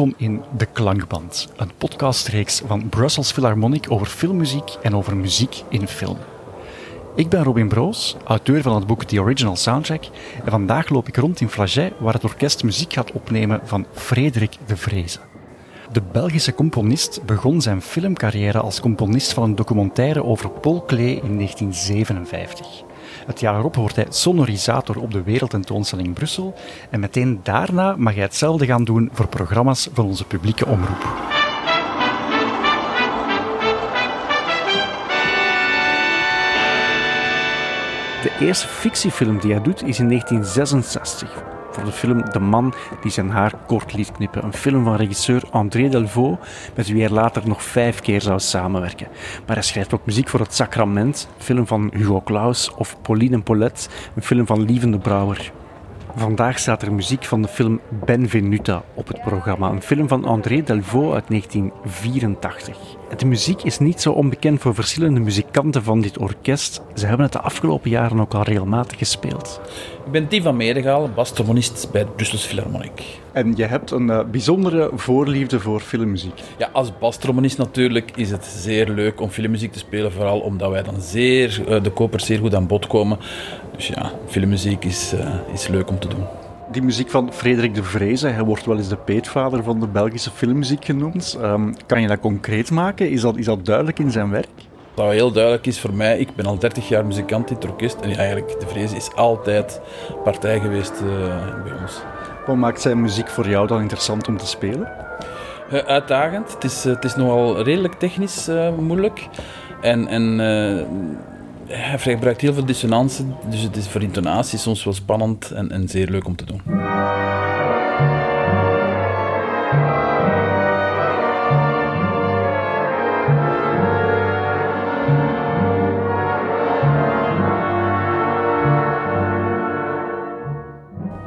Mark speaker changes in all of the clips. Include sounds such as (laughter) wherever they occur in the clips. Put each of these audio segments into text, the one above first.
Speaker 1: Welkom in De Klankband, een podcastreeks van Brussels Philharmonic over filmmuziek en over muziek in film. Ik ben Robin Broos, auteur van het boek The Original Soundtrack, en vandaag loop ik rond in Flaget, waar het orkest muziek gaat opnemen van Frederik de Vreese. De Belgische componist begon zijn filmcarrière als componist van een documentaire over Paul Klee in 1957. Het jaar erop wordt hij sonorisator op de Wereldtentoonstelling in Brussel en meteen daarna mag hij hetzelfde gaan doen voor programma's van onze publieke omroep. De eerste fictiefilm die hij doet is in 1966 voor de film De Man die zijn haar kort liet knippen. Een film van regisseur André Delvaux, met wie hij later nog vijf keer zou samenwerken. Maar hij schrijft ook muziek voor Het Sacrament, een film van Hugo Claus, of Pauline en Paulette, een film van Lievende Brouwer. Vandaag staat er muziek van de film Benvenuta op het programma, een film van André Delvaux uit 1984. De muziek is niet zo onbekend voor verschillende muzikanten van dit orkest. Ze hebben het de afgelopen jaren ook al regelmatig gespeeld.
Speaker 2: Ik ben Tim van Medegaal, bastrombonist bij het Brussels Philharmonic.
Speaker 1: En je hebt een uh, bijzondere voorliefde voor filmmuziek.
Speaker 2: Ja, als bastrombonist natuurlijk is het zeer leuk om filmmuziek te spelen, vooral omdat wij dan zeer, uh, de kopers zeer goed aan bod komen. Dus ja, filmmuziek is, uh, is leuk om te doen
Speaker 1: die muziek van Frederik de Vreese, hij wordt wel eens de peetvader van de Belgische filmmuziek genoemd. Um, kan je dat concreet maken? Is dat, is dat duidelijk in zijn werk?
Speaker 2: Wat heel duidelijk is voor mij, ik ben al 30 jaar muzikant in het orkest en eigenlijk de Vreese is altijd partij geweest uh, bij ons.
Speaker 1: Wat maakt zijn muziek voor jou dan interessant om te spelen?
Speaker 2: Uh, uitdagend. Het is, uh, het is nogal redelijk technisch moeilijk. En, en hij gebruikt heel veel dissonantie, dus het is voor intonatie soms wel spannend en, en zeer leuk om te doen.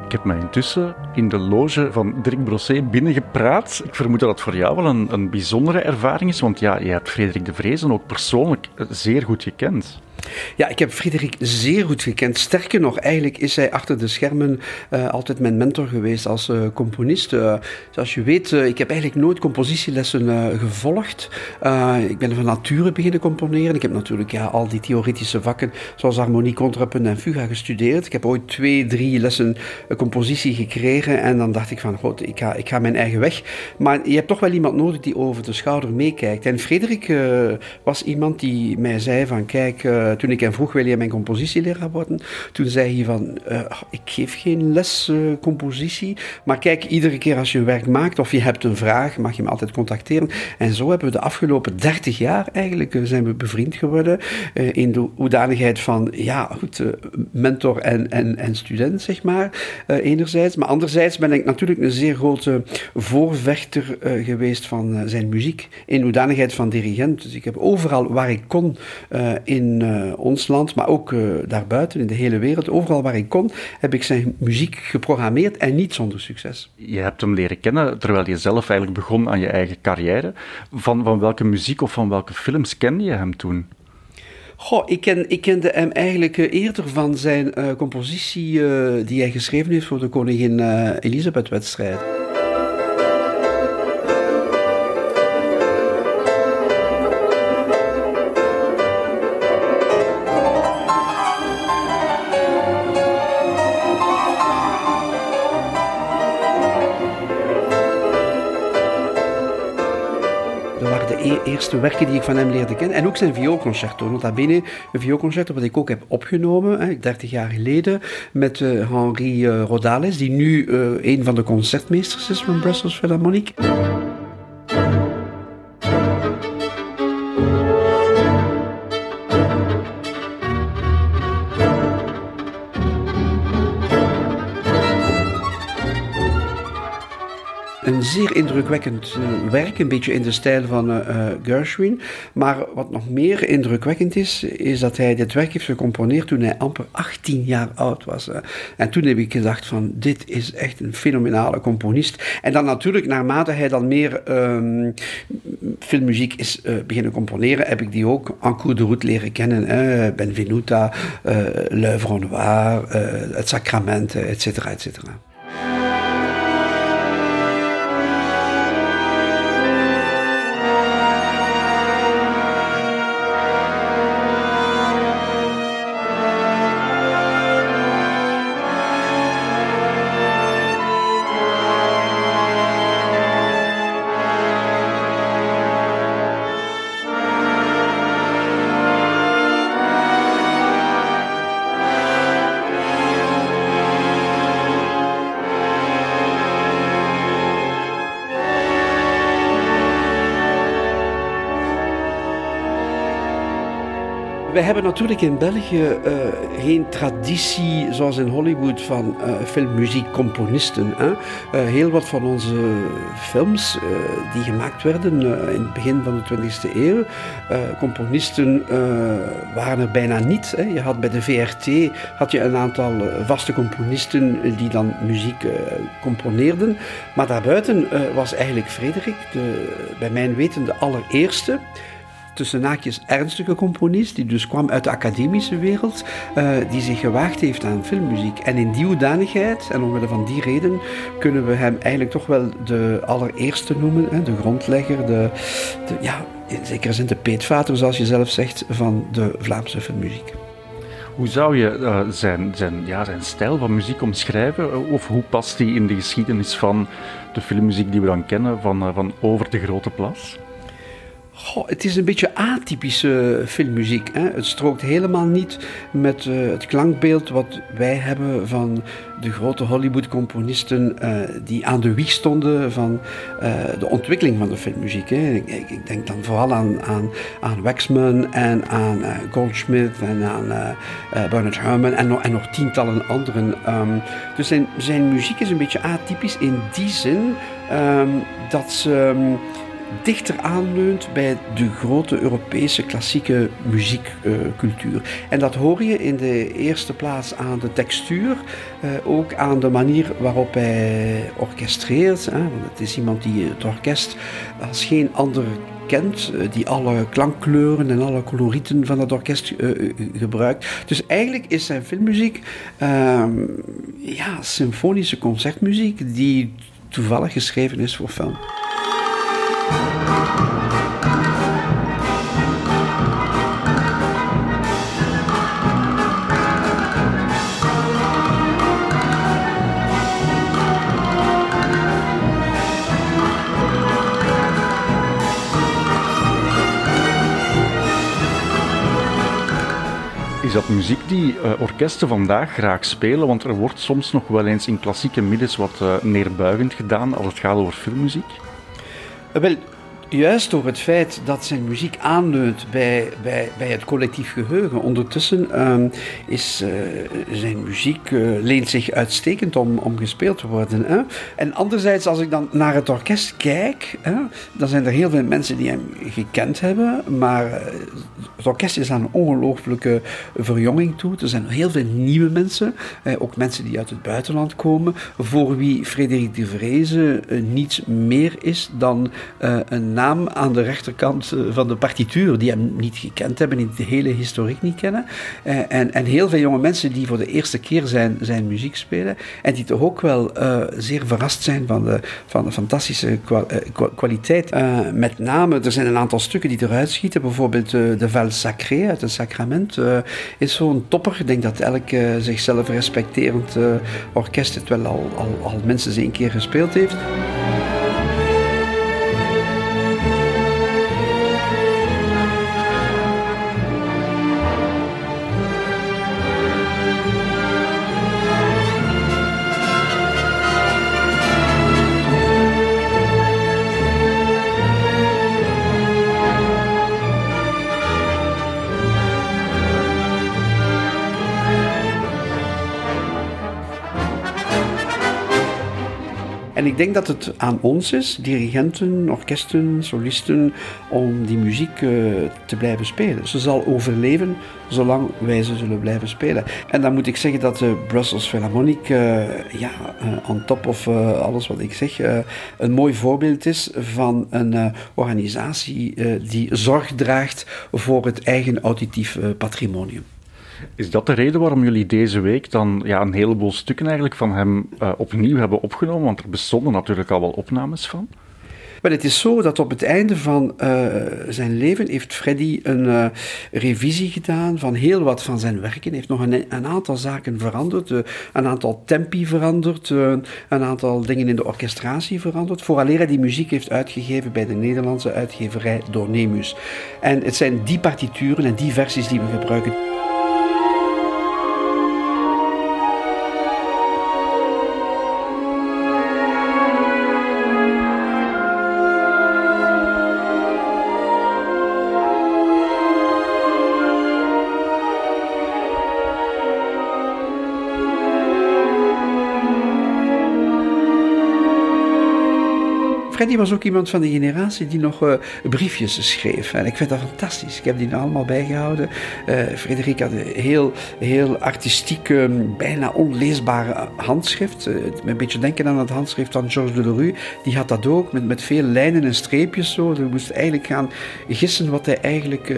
Speaker 1: Ik heb mij intussen in de loge van Dirk Brosset binnengepraat. Ik vermoed dat het voor jou wel een, een bijzondere ervaring is, want ja, je hebt Frederik de Vrezen ook persoonlijk zeer goed gekend.
Speaker 3: Ja, ik heb Frederik zeer goed gekend. Sterker nog, eigenlijk is hij achter de schermen uh, altijd mijn mentor geweest als uh, componist. Uh, zoals je weet, ik heb eigenlijk nooit compositielessen gevolgd. ik ben van nature beginnen componeren. Ik heb natuurlijk ja, al die theoretische vakken, zoals harmonie, contrapunt en fuga, gestudeerd. Ik heb ooit twee, drie lessen compositie gekregen en dan dacht ik van, god, ik ga, ik ga mijn eigen weg. Maar je hebt toch wel iemand nodig die over de schouder meekijkt. En Frederik was iemand die mij zei van, kijk eh, toen ik hem vroeg, wil je mijn compositieleraar worden? Toen zei hij van, uh, ik geef geen les uh, compositie, maar kijk, iedere keer als je een werk maakt of je hebt een vraag, mag je me altijd contacteren. En zo hebben we de afgelopen 30 jaar eigenlijk zijn we bevriend geworden in de hoedanigheid van, ja, goed, mentor en, en, en student, zeg maar, enerzijds. Maar anderzijds ben ik natuurlijk een zeer grote voorvechter geweest van zijn muziek, in hoedanigheid van dirigent. Dus ik heb overal waar ik kon in ons land, maar ook uh, daarbuiten in de hele wereld. Overal waar ik kon, heb ik zijn muziek geprogrammeerd en niet zonder succes.
Speaker 1: Je hebt hem leren kennen terwijl je zelf eigenlijk begon aan je eigen carrière. Van, van welke muziek of van welke films kende je hem toen?
Speaker 3: Goh, ik, ken, ik kende hem eigenlijk uh, eerder van zijn compositie die hij geschreven heeft voor de koningin Elisabeth-wedstrijd. Eerste werken die ik van hem leerde kennen. En ook zijn vioolconcerto. Nota bene, een vioolconcerto wat ik ook heb opgenomen, hè, 30 jaar geleden, met uh, Henri uh, Rodales, die nu uh, een van de concertmeesters is van Brussels Philharmonic. Indrukwekkend uh, werk, een beetje in de stijl van uh, Gershwin. Maar wat nog meer indrukwekkend is, is dat hij dit werk heeft gecomponeerd toen hij amper 18 jaar oud was. En toen heb ik gedacht van, dit is echt een fenomenale componist. En dan natuurlijk, naarmate hij dan meer um, filmmuziek is uh, beginnen componeren, heb ik die ook en cours de route leren kennen. Benvenuta, uh, L'œuvre noire, Het Sacrament, et cetera, et cetera. Wij hebben natuurlijk in België uh, geen traditie zoals in Hollywood van uh, filmmuziekcomponisten. Hè? Uh, heel wat van onze films die gemaakt werden in het begin van de 20e eeuw, componisten waren er bijna niet. Hè? Je had bij de VRT had je een aantal vaste componisten die dan muziek componeerden. Maar daarbuiten was eigenlijk Frederik, de, bij mijn weten, de allereerste tussen naakjes ernstige componist, die dus kwam uit de academische wereld, uh, die zich gewaagd heeft aan filmmuziek. En in die hoedanigheid, en omwille van die reden, kunnen we hem eigenlijk toch wel de allereerste noemen, hè, de grondlegger, de, ja, in zekere zin de peetvater, zoals je zelf zegt, van de Vlaamse filmmuziek.
Speaker 1: Hoe zou je uh, zijn, zijn, ja, zijn stijl van muziek omschrijven? Of hoe past die in de geschiedenis van de filmmuziek die we dan kennen, van, uh, van Over de Grote Plas?
Speaker 3: Goh, het is een beetje atypische filmmuziek. Hè? Het strookt helemaal niet met uh, het klankbeeld wat wij hebben van de grote Hollywood-componisten uh, die aan de wieg stonden van uh, de ontwikkeling van de filmmuziek. Hè? Ik, ik, denk dan vooral aan, aan, aan Waxman en aan Goldschmidt en aan Bernard Herrmann en, nog tientallen anderen. Um, dus zijn, zijn muziek is een beetje atypisch in die zin um, dat ze. Um, dichter aanleunt bij de grote Europese klassieke muziekcultuur. en dat hoor je in de eerste plaats aan de textuur, uh, ook aan de manier waarop hij orchestreert. Hè, want het is iemand die het orkest als geen ander kent, eh, die alle klankkleuren en alle colorieten van het orkest uh, gebruikt. Dus eigenlijk is zijn filmmuziek uh, ja, symfonische concertmuziek die toevallig geschreven is voor film.
Speaker 1: Is dat muziek die uh, orkesten vandaag graag spelen? Want er wordt soms nog wel eens in klassieke middels wat uh, neerbuigend gedaan als het gaat over filmmuziek.
Speaker 3: Wel, juist door het feit dat zijn muziek aanleunt bij, bij, bij het collectief geheugen. Ondertussen um, is uh, zijn muziek uh, leent zich uitstekend om, om gespeeld te worden. Hè? En anderzijds, als ik dan naar het orkest kijk, hè, dan zijn er heel veel mensen die hem gekend hebben, maar uh, het orkest is aan een ongelooflijke verjonging toe. Er zijn heel veel nieuwe mensen, ook mensen die uit het buitenland komen, voor wie Frederik de Vreese niets meer is dan een naam aan de rechterkant eh, van de partituur, die hem niet gekend hebben, die de hele historiek niet kennen. Eh, en, en heel veel jonge mensen die voor de eerste keer zijn, zijn muziek spelen en die toch ook wel uh, zeer verrast zijn van de, van de fantastische kwa, kwaliteit. Met name, er zijn een aantal stukken die eruit schieten, bijvoorbeeld de Val Sacré uit het Sacrament is zo'n topper. Ik denk dat elk zichzelf respecterend orkest het wel al, al, al minstens één keer gespeeld heeft. Ik denk dat het aan ons is, dirigenten, orkesten, solisten, om die muziek uh, te blijven spelen. Ze zal overleven zolang wij ze zullen blijven spelen. En dan moet ik zeggen dat de Brussels Philharmonic, uh, ja, uh, on top of alles wat ik zeg, een mooi voorbeeld is van een organisatie die zorg draagt voor het eigen auditief patrimonium.
Speaker 1: Is dat de reden waarom jullie deze week dan ja, een heleboel stukken eigenlijk van hem uh, opnieuw hebben opgenomen? Want er bestonden natuurlijk al wel opnames van.
Speaker 3: Wel, het is zo dat op het einde van uh, zijn leven heeft Freddy een uh, revisie gedaan van heel wat van zijn werken. Hij heeft nog een, een aantal zaken veranderd, een aantal tempi veranderd, een aantal dingen in de orchestratie veranderd, vooraleer hij die muziek heeft uitgegeven bij de Nederlandse uitgeverij Dornemus. En het zijn die partituren en die versies die we gebruiken. Freddy was ook iemand van de generatie die nog uh, briefjes schreef. En ik vind dat fantastisch. Ik heb die allemaal bijgehouden. Uh, Frederik had een heel, heel artistiek, bijna onleesbare handschrift. Uh, een beetje denken aan het handschrift van Georges Delerue. Die had dat ook, met, met veel lijnen en streepjes. Zo. Je moest eigenlijk gaan gissen wat hij eigenlijk,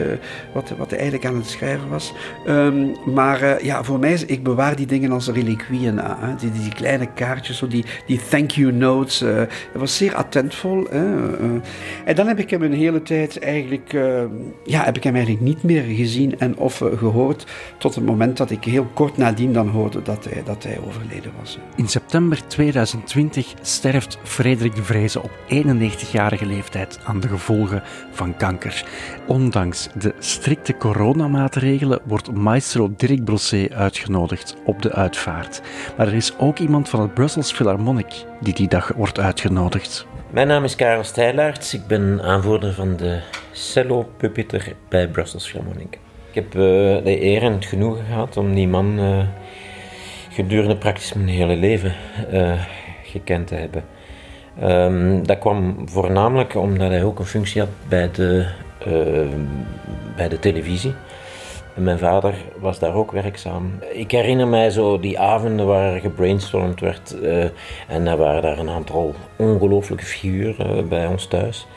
Speaker 3: wat, wat hij eigenlijk aan het schrijven was. Um, maar ja, voor mij, ik bewaar die dingen als reliquieën. Die, die, kleine kaartjes, zo die, die thank you notes. Uh, was zeer Hè. Uh, en dan heb ik hem een hele tijd eigenlijk, uh, ja, heb ik hem eigenlijk niet meer gezien en of gehoord. Tot het moment dat ik heel kort nadien dan hoorde dat hij, dat hij overleden was.
Speaker 1: In september 2020 sterft Frederik de Vreese op 91-jarige leeftijd aan de gevolgen van kanker. Ondanks de strikte coronamaatregelen wordt maestro Dirk Brossé uitgenodigd op de uitvaart. Maar er is ook iemand van het Brussels Philharmonic die die dag wordt uitgenodigd.
Speaker 4: Mijn naam is Karel Stijlaerts. Ik ben aanvoerder van de cello pupitter bij Brussels Philharmonic. Ik heb uh, de eer en het genoegen gehad om die man uh, gedurende praktisch mijn hele leven uh, gekend te hebben. Um, dat kwam voornamelijk omdat hij ook een functie had bij de, bij de televisie. En mijn vader was daar ook werkzaam. Ik herinner mij zo die avonden waar gebrainstormd werd. Uh, en er waren daar een aantal ongelooflijke figuren uh, bij ons thuis.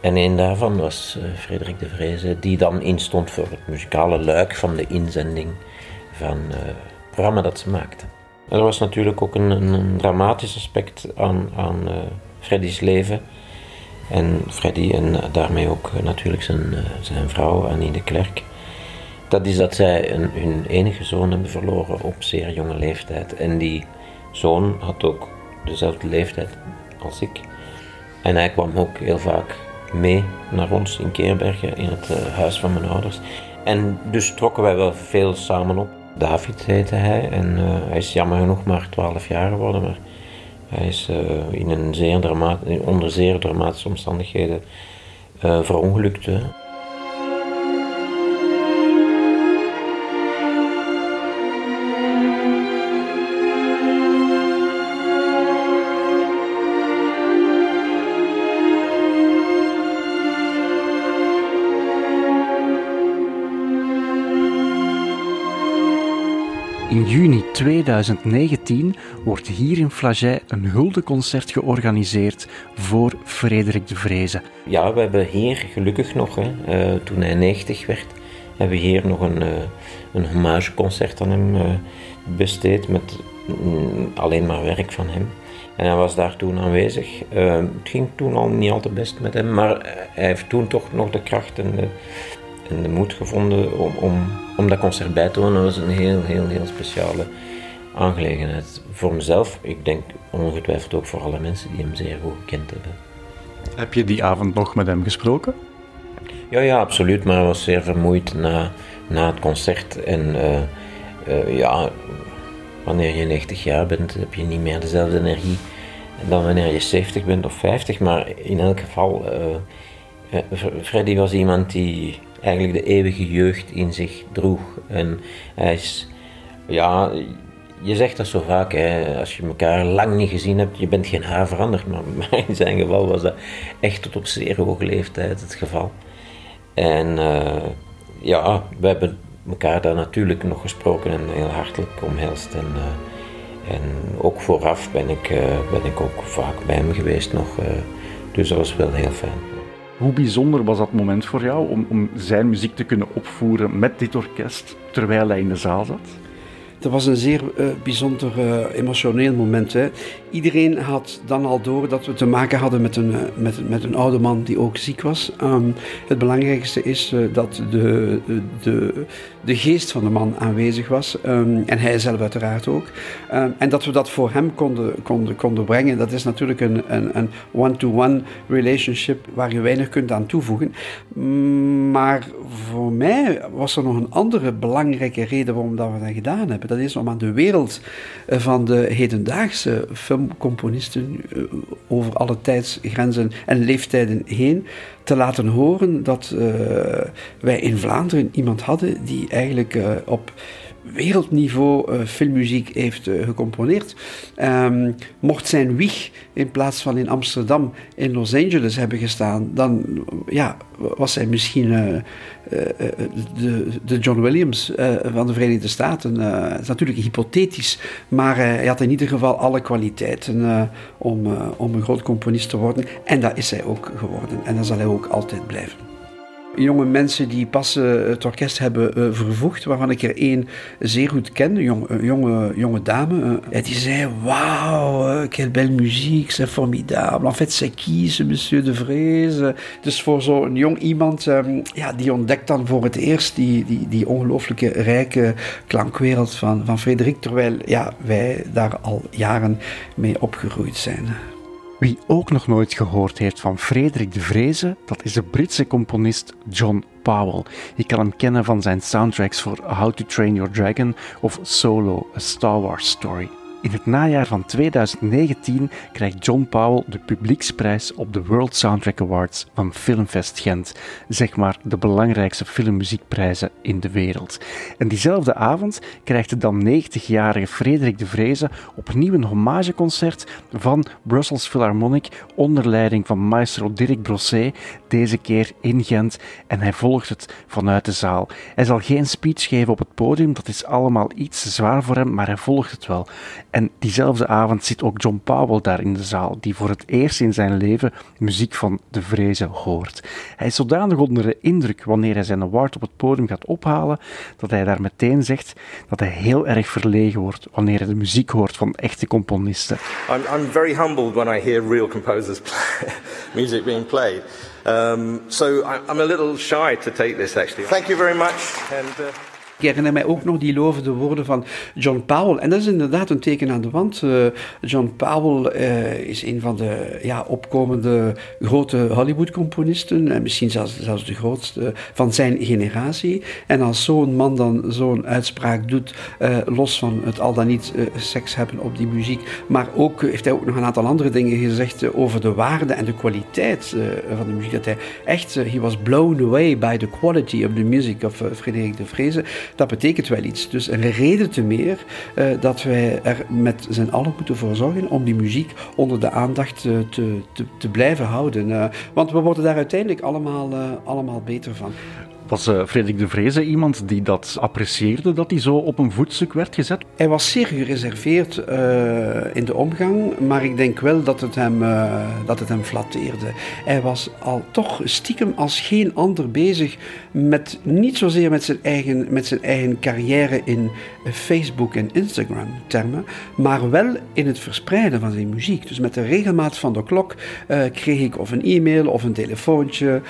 Speaker 4: En een daarvan was uh, Frederik de Vreese, die dan instond voor het muzikale luik van de inzending van het programma dat ze maakte. Er was natuurlijk ook een, een dramatisch aspect aan, aan Freddy's leven. En Freddy en daarmee ook natuurlijk zijn, zijn vrouw Annie de Klerk dat is dat zij een, hun enige zoon hebben verloren op zeer jonge leeftijd. En die zoon had ook dezelfde leeftijd als ik. En hij kwam ook heel vaak mee naar ons in Keerbergen, in het uh, huis van mijn ouders. En dus trokken wij wel veel samen op. David heette hij en uh, hij is jammer genoeg maar 12 jaar geworden. Maar hij is uh, in een zeer onder zeer dramatische omstandigheden verongelukt.
Speaker 1: In juni 2019 wordt hier in Flagey een huldeconcert georganiseerd voor Frederik de Vreese.
Speaker 4: Ja, we hebben hier gelukkig nog, hè, uh, toen hij 90 werd, hebben we hier nog een, uh, een hommageconcert aan hem uh, besteed met mm, alleen maar werk van hem. En hij was daar toen aanwezig. het ging toen al niet al te best met hem, maar hij heeft toen toch nog de kracht en de, en de moed gevonden om, om, om dat concert bij te wonen. Was een heel, heel, heel speciale aangelegenheid. Voor mezelf, ik denk ongetwijfeld ook voor alle mensen die hem zeer goed gekend hebben.
Speaker 1: Heb je die avond nog met hem gesproken?
Speaker 4: Ja, ja, absoluut. Maar hij was zeer vermoeid na, na het concert. En uh, uh, ja, wanneer je 90 jaar bent, heb je niet meer dezelfde energie dan wanneer je 70 bent of 50. Maar in elk geval, uh, Freddy was iemand die eigenlijk de eeuwige jeugd in zich droeg. En hij is, ja, je zegt dat zo vaak, hè, als je elkaar lang niet gezien hebt, je bent geen haar veranderd. Maar, (laughs) in zijn geval was dat echt tot op zeer hoge leeftijd het geval. En uh, ja, we hebben elkaar daar natuurlijk nog gesproken en heel hartelijk omhelst. En, uh, en ook vooraf ben ik, uh, ben ik ook vaak bij hem geweest nog. dus dat was wel heel fijn.
Speaker 1: Hoe bijzonder was dat moment voor jou om, om zijn muziek te kunnen opvoeren met dit orkest terwijl hij in de zaal zat?
Speaker 3: Dat was een zeer uh, bijzonder uh, emotioneel moment. Hè. Iedereen had dan al door dat we te maken hadden met een, uh, met, met een oude man die ook ziek was. Um, het belangrijkste is dat de, de, de geest van de man aanwezig was. Um, en hij zelf uiteraard ook. Um, en dat we dat voor hem konden, konden, konden brengen, dat is natuurlijk een, een, een one-to-one relationship waar je weinig kunt aan toevoegen. Maar voor mij was er nog een andere belangrijke reden waarom dat we dat gedaan hebben dat is om aan de wereld eh, van de hedendaagse filmcomponisten eh, over alle tijdsgrenzen en leeftijden heen te laten horen dat uh, wij in Vlaanderen iemand hadden die eigenlijk op wereldniveau uh, filmmuziek heeft uh, gecomponeerd. Um, mocht zijn wieg in plaats van in Amsterdam in Los Angeles hebben gestaan, dan ja, was hij misschien uh, de, de, John Williams van de Verenigde Staten. dat is natuurlijk hypothetisch, maar hij had in ieder geval alle kwaliteiten om, om een groot componist te worden. En dat is hij ook geworden. En dat zal hij ook altijd blijven jonge mensen die pas het orkest hebben uh, vervoegd, waarvan ik er één zeer goed ken, een jong, jonge, jonge dame. Uh, die zei, wauw, quelle belle muziek, c'est formidable. En fait, c'est qui, ce monsieur de Vreese? Dus voor zo'n jong iemand, um, ja, die ontdekt dan voor het eerst die, die, die ongelooflijke rijke klankwereld van, van Frederik, terwijl ja, wij daar al jaren mee opgegroeid zijn.
Speaker 1: Wie ook nog nooit gehoord heeft van Frederik de Vreese, dat is de Britse componist John Powell. Je kan hem kennen van zijn soundtracks voor How to Train Your Dragon of Solo, A Star Wars Story. In het najaar van 2019 krijgt John Powell de publieksprijs op de World Soundtrack Awards van Filmfest Gent, zeg maar de belangrijkste filmmuziekprijzen in de wereld. En diezelfde avond krijgt de dan 90-jarige Frederik de Vreese opnieuw een hommageconcert van Brussels Philharmonic onder leiding van maestro Dirk Brosset, deze keer in Gent, en hij volgt het vanuit de zaal. Hij zal geen speech geven op het podium, dat is allemaal iets zwaar voor hem, maar hij volgt het wel. En diezelfde avond zit ook John Powell daar in de zaal, die voor het eerst in zijn leven muziek van de vrezen hoort. Hij is zodanig onder de indruk wanneer hij zijn award op het podium gaat ophalen, dat hij daar meteen zegt dat hij heel erg verlegen wordt wanneer hij de muziek hoort van echte componisten.
Speaker 5: I'm, I'm very humbled when I hear real composers (laughs) play, music being played. Um, so I'm a little shy to take this actually. Thank you very much. And, uh...
Speaker 3: Ik herinner mij ook nog die lovende woorden van John Powell. En dat is inderdaad een teken aan de wand. Uh, John Powell uh, is een van de ja, opkomende grote Hollywood-componisten. En misschien zelfs, zelfs de grootste van zijn generatie. En als zo'n man dan zo'n uitspraak doet, uh, los van het al dan niet seks hebben op die muziek. Maar ook heeft hij ook nog een aantal andere dingen gezegd over de waarde en de kwaliteit van de muziek. Dat hij echt, he was blown away by the quality of the music of Frederik de Vreese dat betekent wel iets. Dus een reden te meer uh, dat wij er met z'n allen moeten voor zorgen om die muziek onder de aandacht uh, te, te, te, blijven houden. Uh, want we worden daar uiteindelijk allemaal, allemaal beter van.
Speaker 1: Was Frederik de Vreese iemand die dat apprecieerde, dat hij zo op een voetstuk werd gezet?
Speaker 3: Hij was zeer gereserveerd uh, in de omgang, maar ik denk wel dat het, hem, uh, dat het hem flatteerde. Hij was al toch stiekem als geen ander bezig met, niet zozeer met zijn eigen, met zijn eigen carrière in Facebook en Instagram termen, maar wel in het verspreiden van zijn muziek. Dus met de regelmaat van de klok kreeg ik of een e-mail of een telefoontje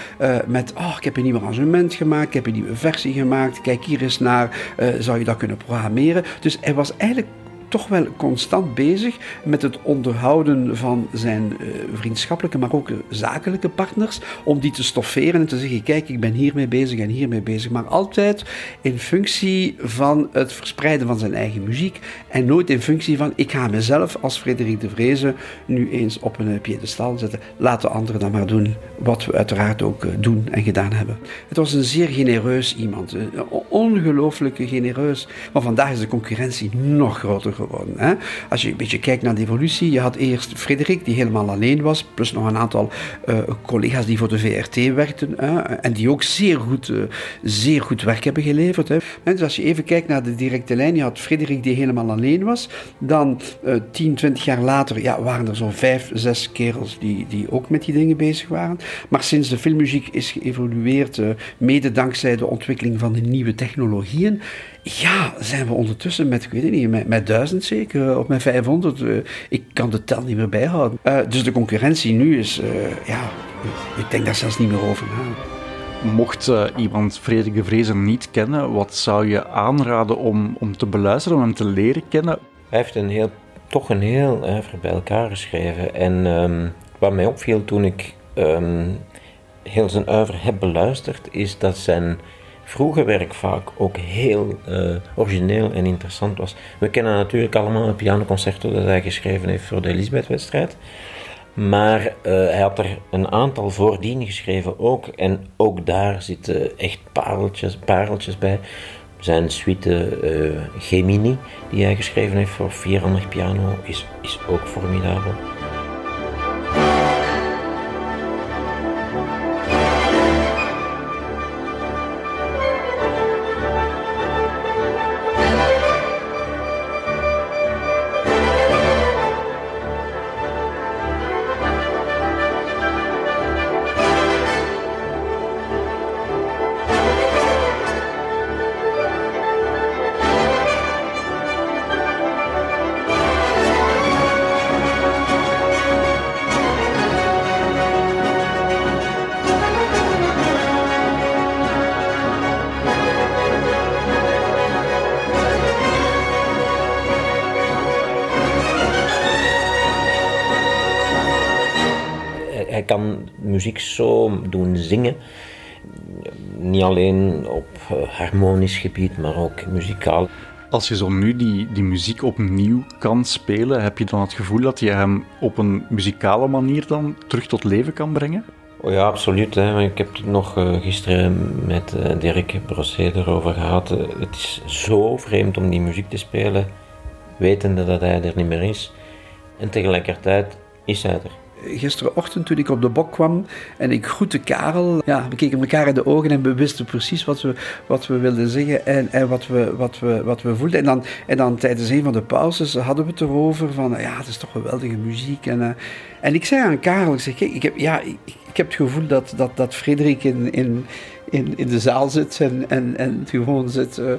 Speaker 3: met, oh, ik heb een nieuw arrangement gemaakt ik heb een nieuwe versie gemaakt, kijk hier eens naar, zou je dat kunnen programmeren? Dus hij was eigenlijk toch wel constant bezig met het onderhouden van zijn uh, vriendschappelijke, maar ook zakelijke partners, om die te stofferen en te zeggen, kijk, ik ben hiermee bezig en hiermee bezig, maar altijd in functie van het verspreiden van zijn eigen muziek en nooit in functie van, ik ga mezelf als Frederik de Vreese nu eens op een piedestal zetten, laten anderen dan maar doen wat we uiteraard ook eh, doen en gedaan hebben. Het was een zeer genereus iemand, ongelooflijk genereus, maar vandaag is de concurrentie nog groter geworden. Hè? Als je een beetje kijkt naar de evolutie, je had eerst Frederik, die helemaal alleen was, plus nog een aantal uh, collega's die voor de VRT werkten hè? en die ook zeer goed, uh, zeer goed werk hebben geleverd. Hè? Dus als je even kijkt naar de directe lijn, je had Frederik die helemaal alleen was, dan uh, 10, 20 jaar later ja, waren er zo'n vijf, zes kerels die, die ook met die dingen bezig waren. Maar sinds de filmmuziek is geëvolueerd, mede dankzij de ontwikkeling van de nieuwe technologieën, ja, zijn we ondertussen met, ik weet het niet, met, met duizend zeker, of met 500. Uh, ik kan de tel niet meer bijhouden. Uh, dus de concurrentie nu is, uh, ja, ik denk daar zelfs niet meer over na.
Speaker 1: Mocht uh, iemand Frederik de Vrezen niet kennen, wat zou je aanraden om, om te beluisteren, om hem te leren kennen?
Speaker 4: Hij heeft een heel, toch een heel oeuvre bij elkaar geschreven. En um, wat mij opviel toen ik um, heel zijn oeuvre heb beluisterd, is dat zijn vroege werk vaak ook heel uh, origineel en interessant was. We kennen natuurlijk allemaal het pianoconcerto dat hij geschreven heeft voor de Elisabeth-wedstrijd. Maar uh, hij had er een aantal voordien geschreven ook. En ook daar zitten echt pareltjes, pareltjes bij. Zijn suite uh, Gemini, die hij geschreven heeft voor vierhandig piano, is, is ook formidabel. Muziek zo doen zingen. Niet alleen op eh, harmonisch gebied, maar ook muzikaal.
Speaker 1: Als je zo nu die, die muziek opnieuw kan spelen, heb je dan het gevoel dat je hem op een muzikale manier dan terug tot leven kan brengen?
Speaker 4: Oh ja, absoluut. Hè. Ik heb het nog uh, gisteren met uh, Dirk Brosset erover gehad. het is zo vreemd om die muziek te spelen, wetende dat hij er niet meer is. En tegelijkertijd is hij er
Speaker 3: gisterenochtend toen ik op de bok kwam en ik groette Karel. Ja, we keken elkaar in de ogen en we wisten precies wat we, wat we wilden zeggen en, en wat, we, wat, we, wat we voelden. En dan, en dan tijdens een van de pauzes hadden we het erover van, ja, het is toch geweldige muziek. En, uh, en ik zei aan Karel, ik zeg, kijk, ik heb, ja, ik, ik heb het gevoel dat, dat, dat Frederik in, in, in, in de zaal zit en, en, en gewoon zit... Uh,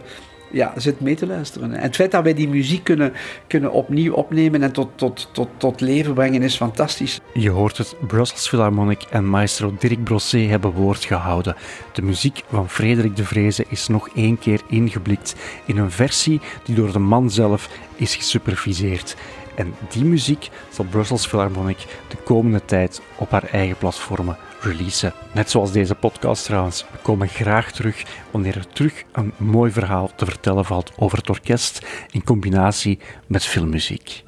Speaker 3: ja, zit mee te luisteren. En het feit dat wij die muziek kunnen, kunnen opnieuw opnemen en tot, tot, tot, tot leven brengen is fantastisch.
Speaker 1: Je hoort het, Brussels Philharmonic en maestro Dirk Brosset hebben woord gehouden. De muziek van Frederik de Vreese is nog één keer ingeblikt in een versie die door de man zelf is gesuperviseerd. En die muziek zal Brussels Philharmonic de komende tijd op haar eigen platformen releasen. Net zoals deze podcast trouwens. We komen graag terug wanneer er terug een mooi verhaal te vertellen valt over het orkest in combinatie met filmmuziek.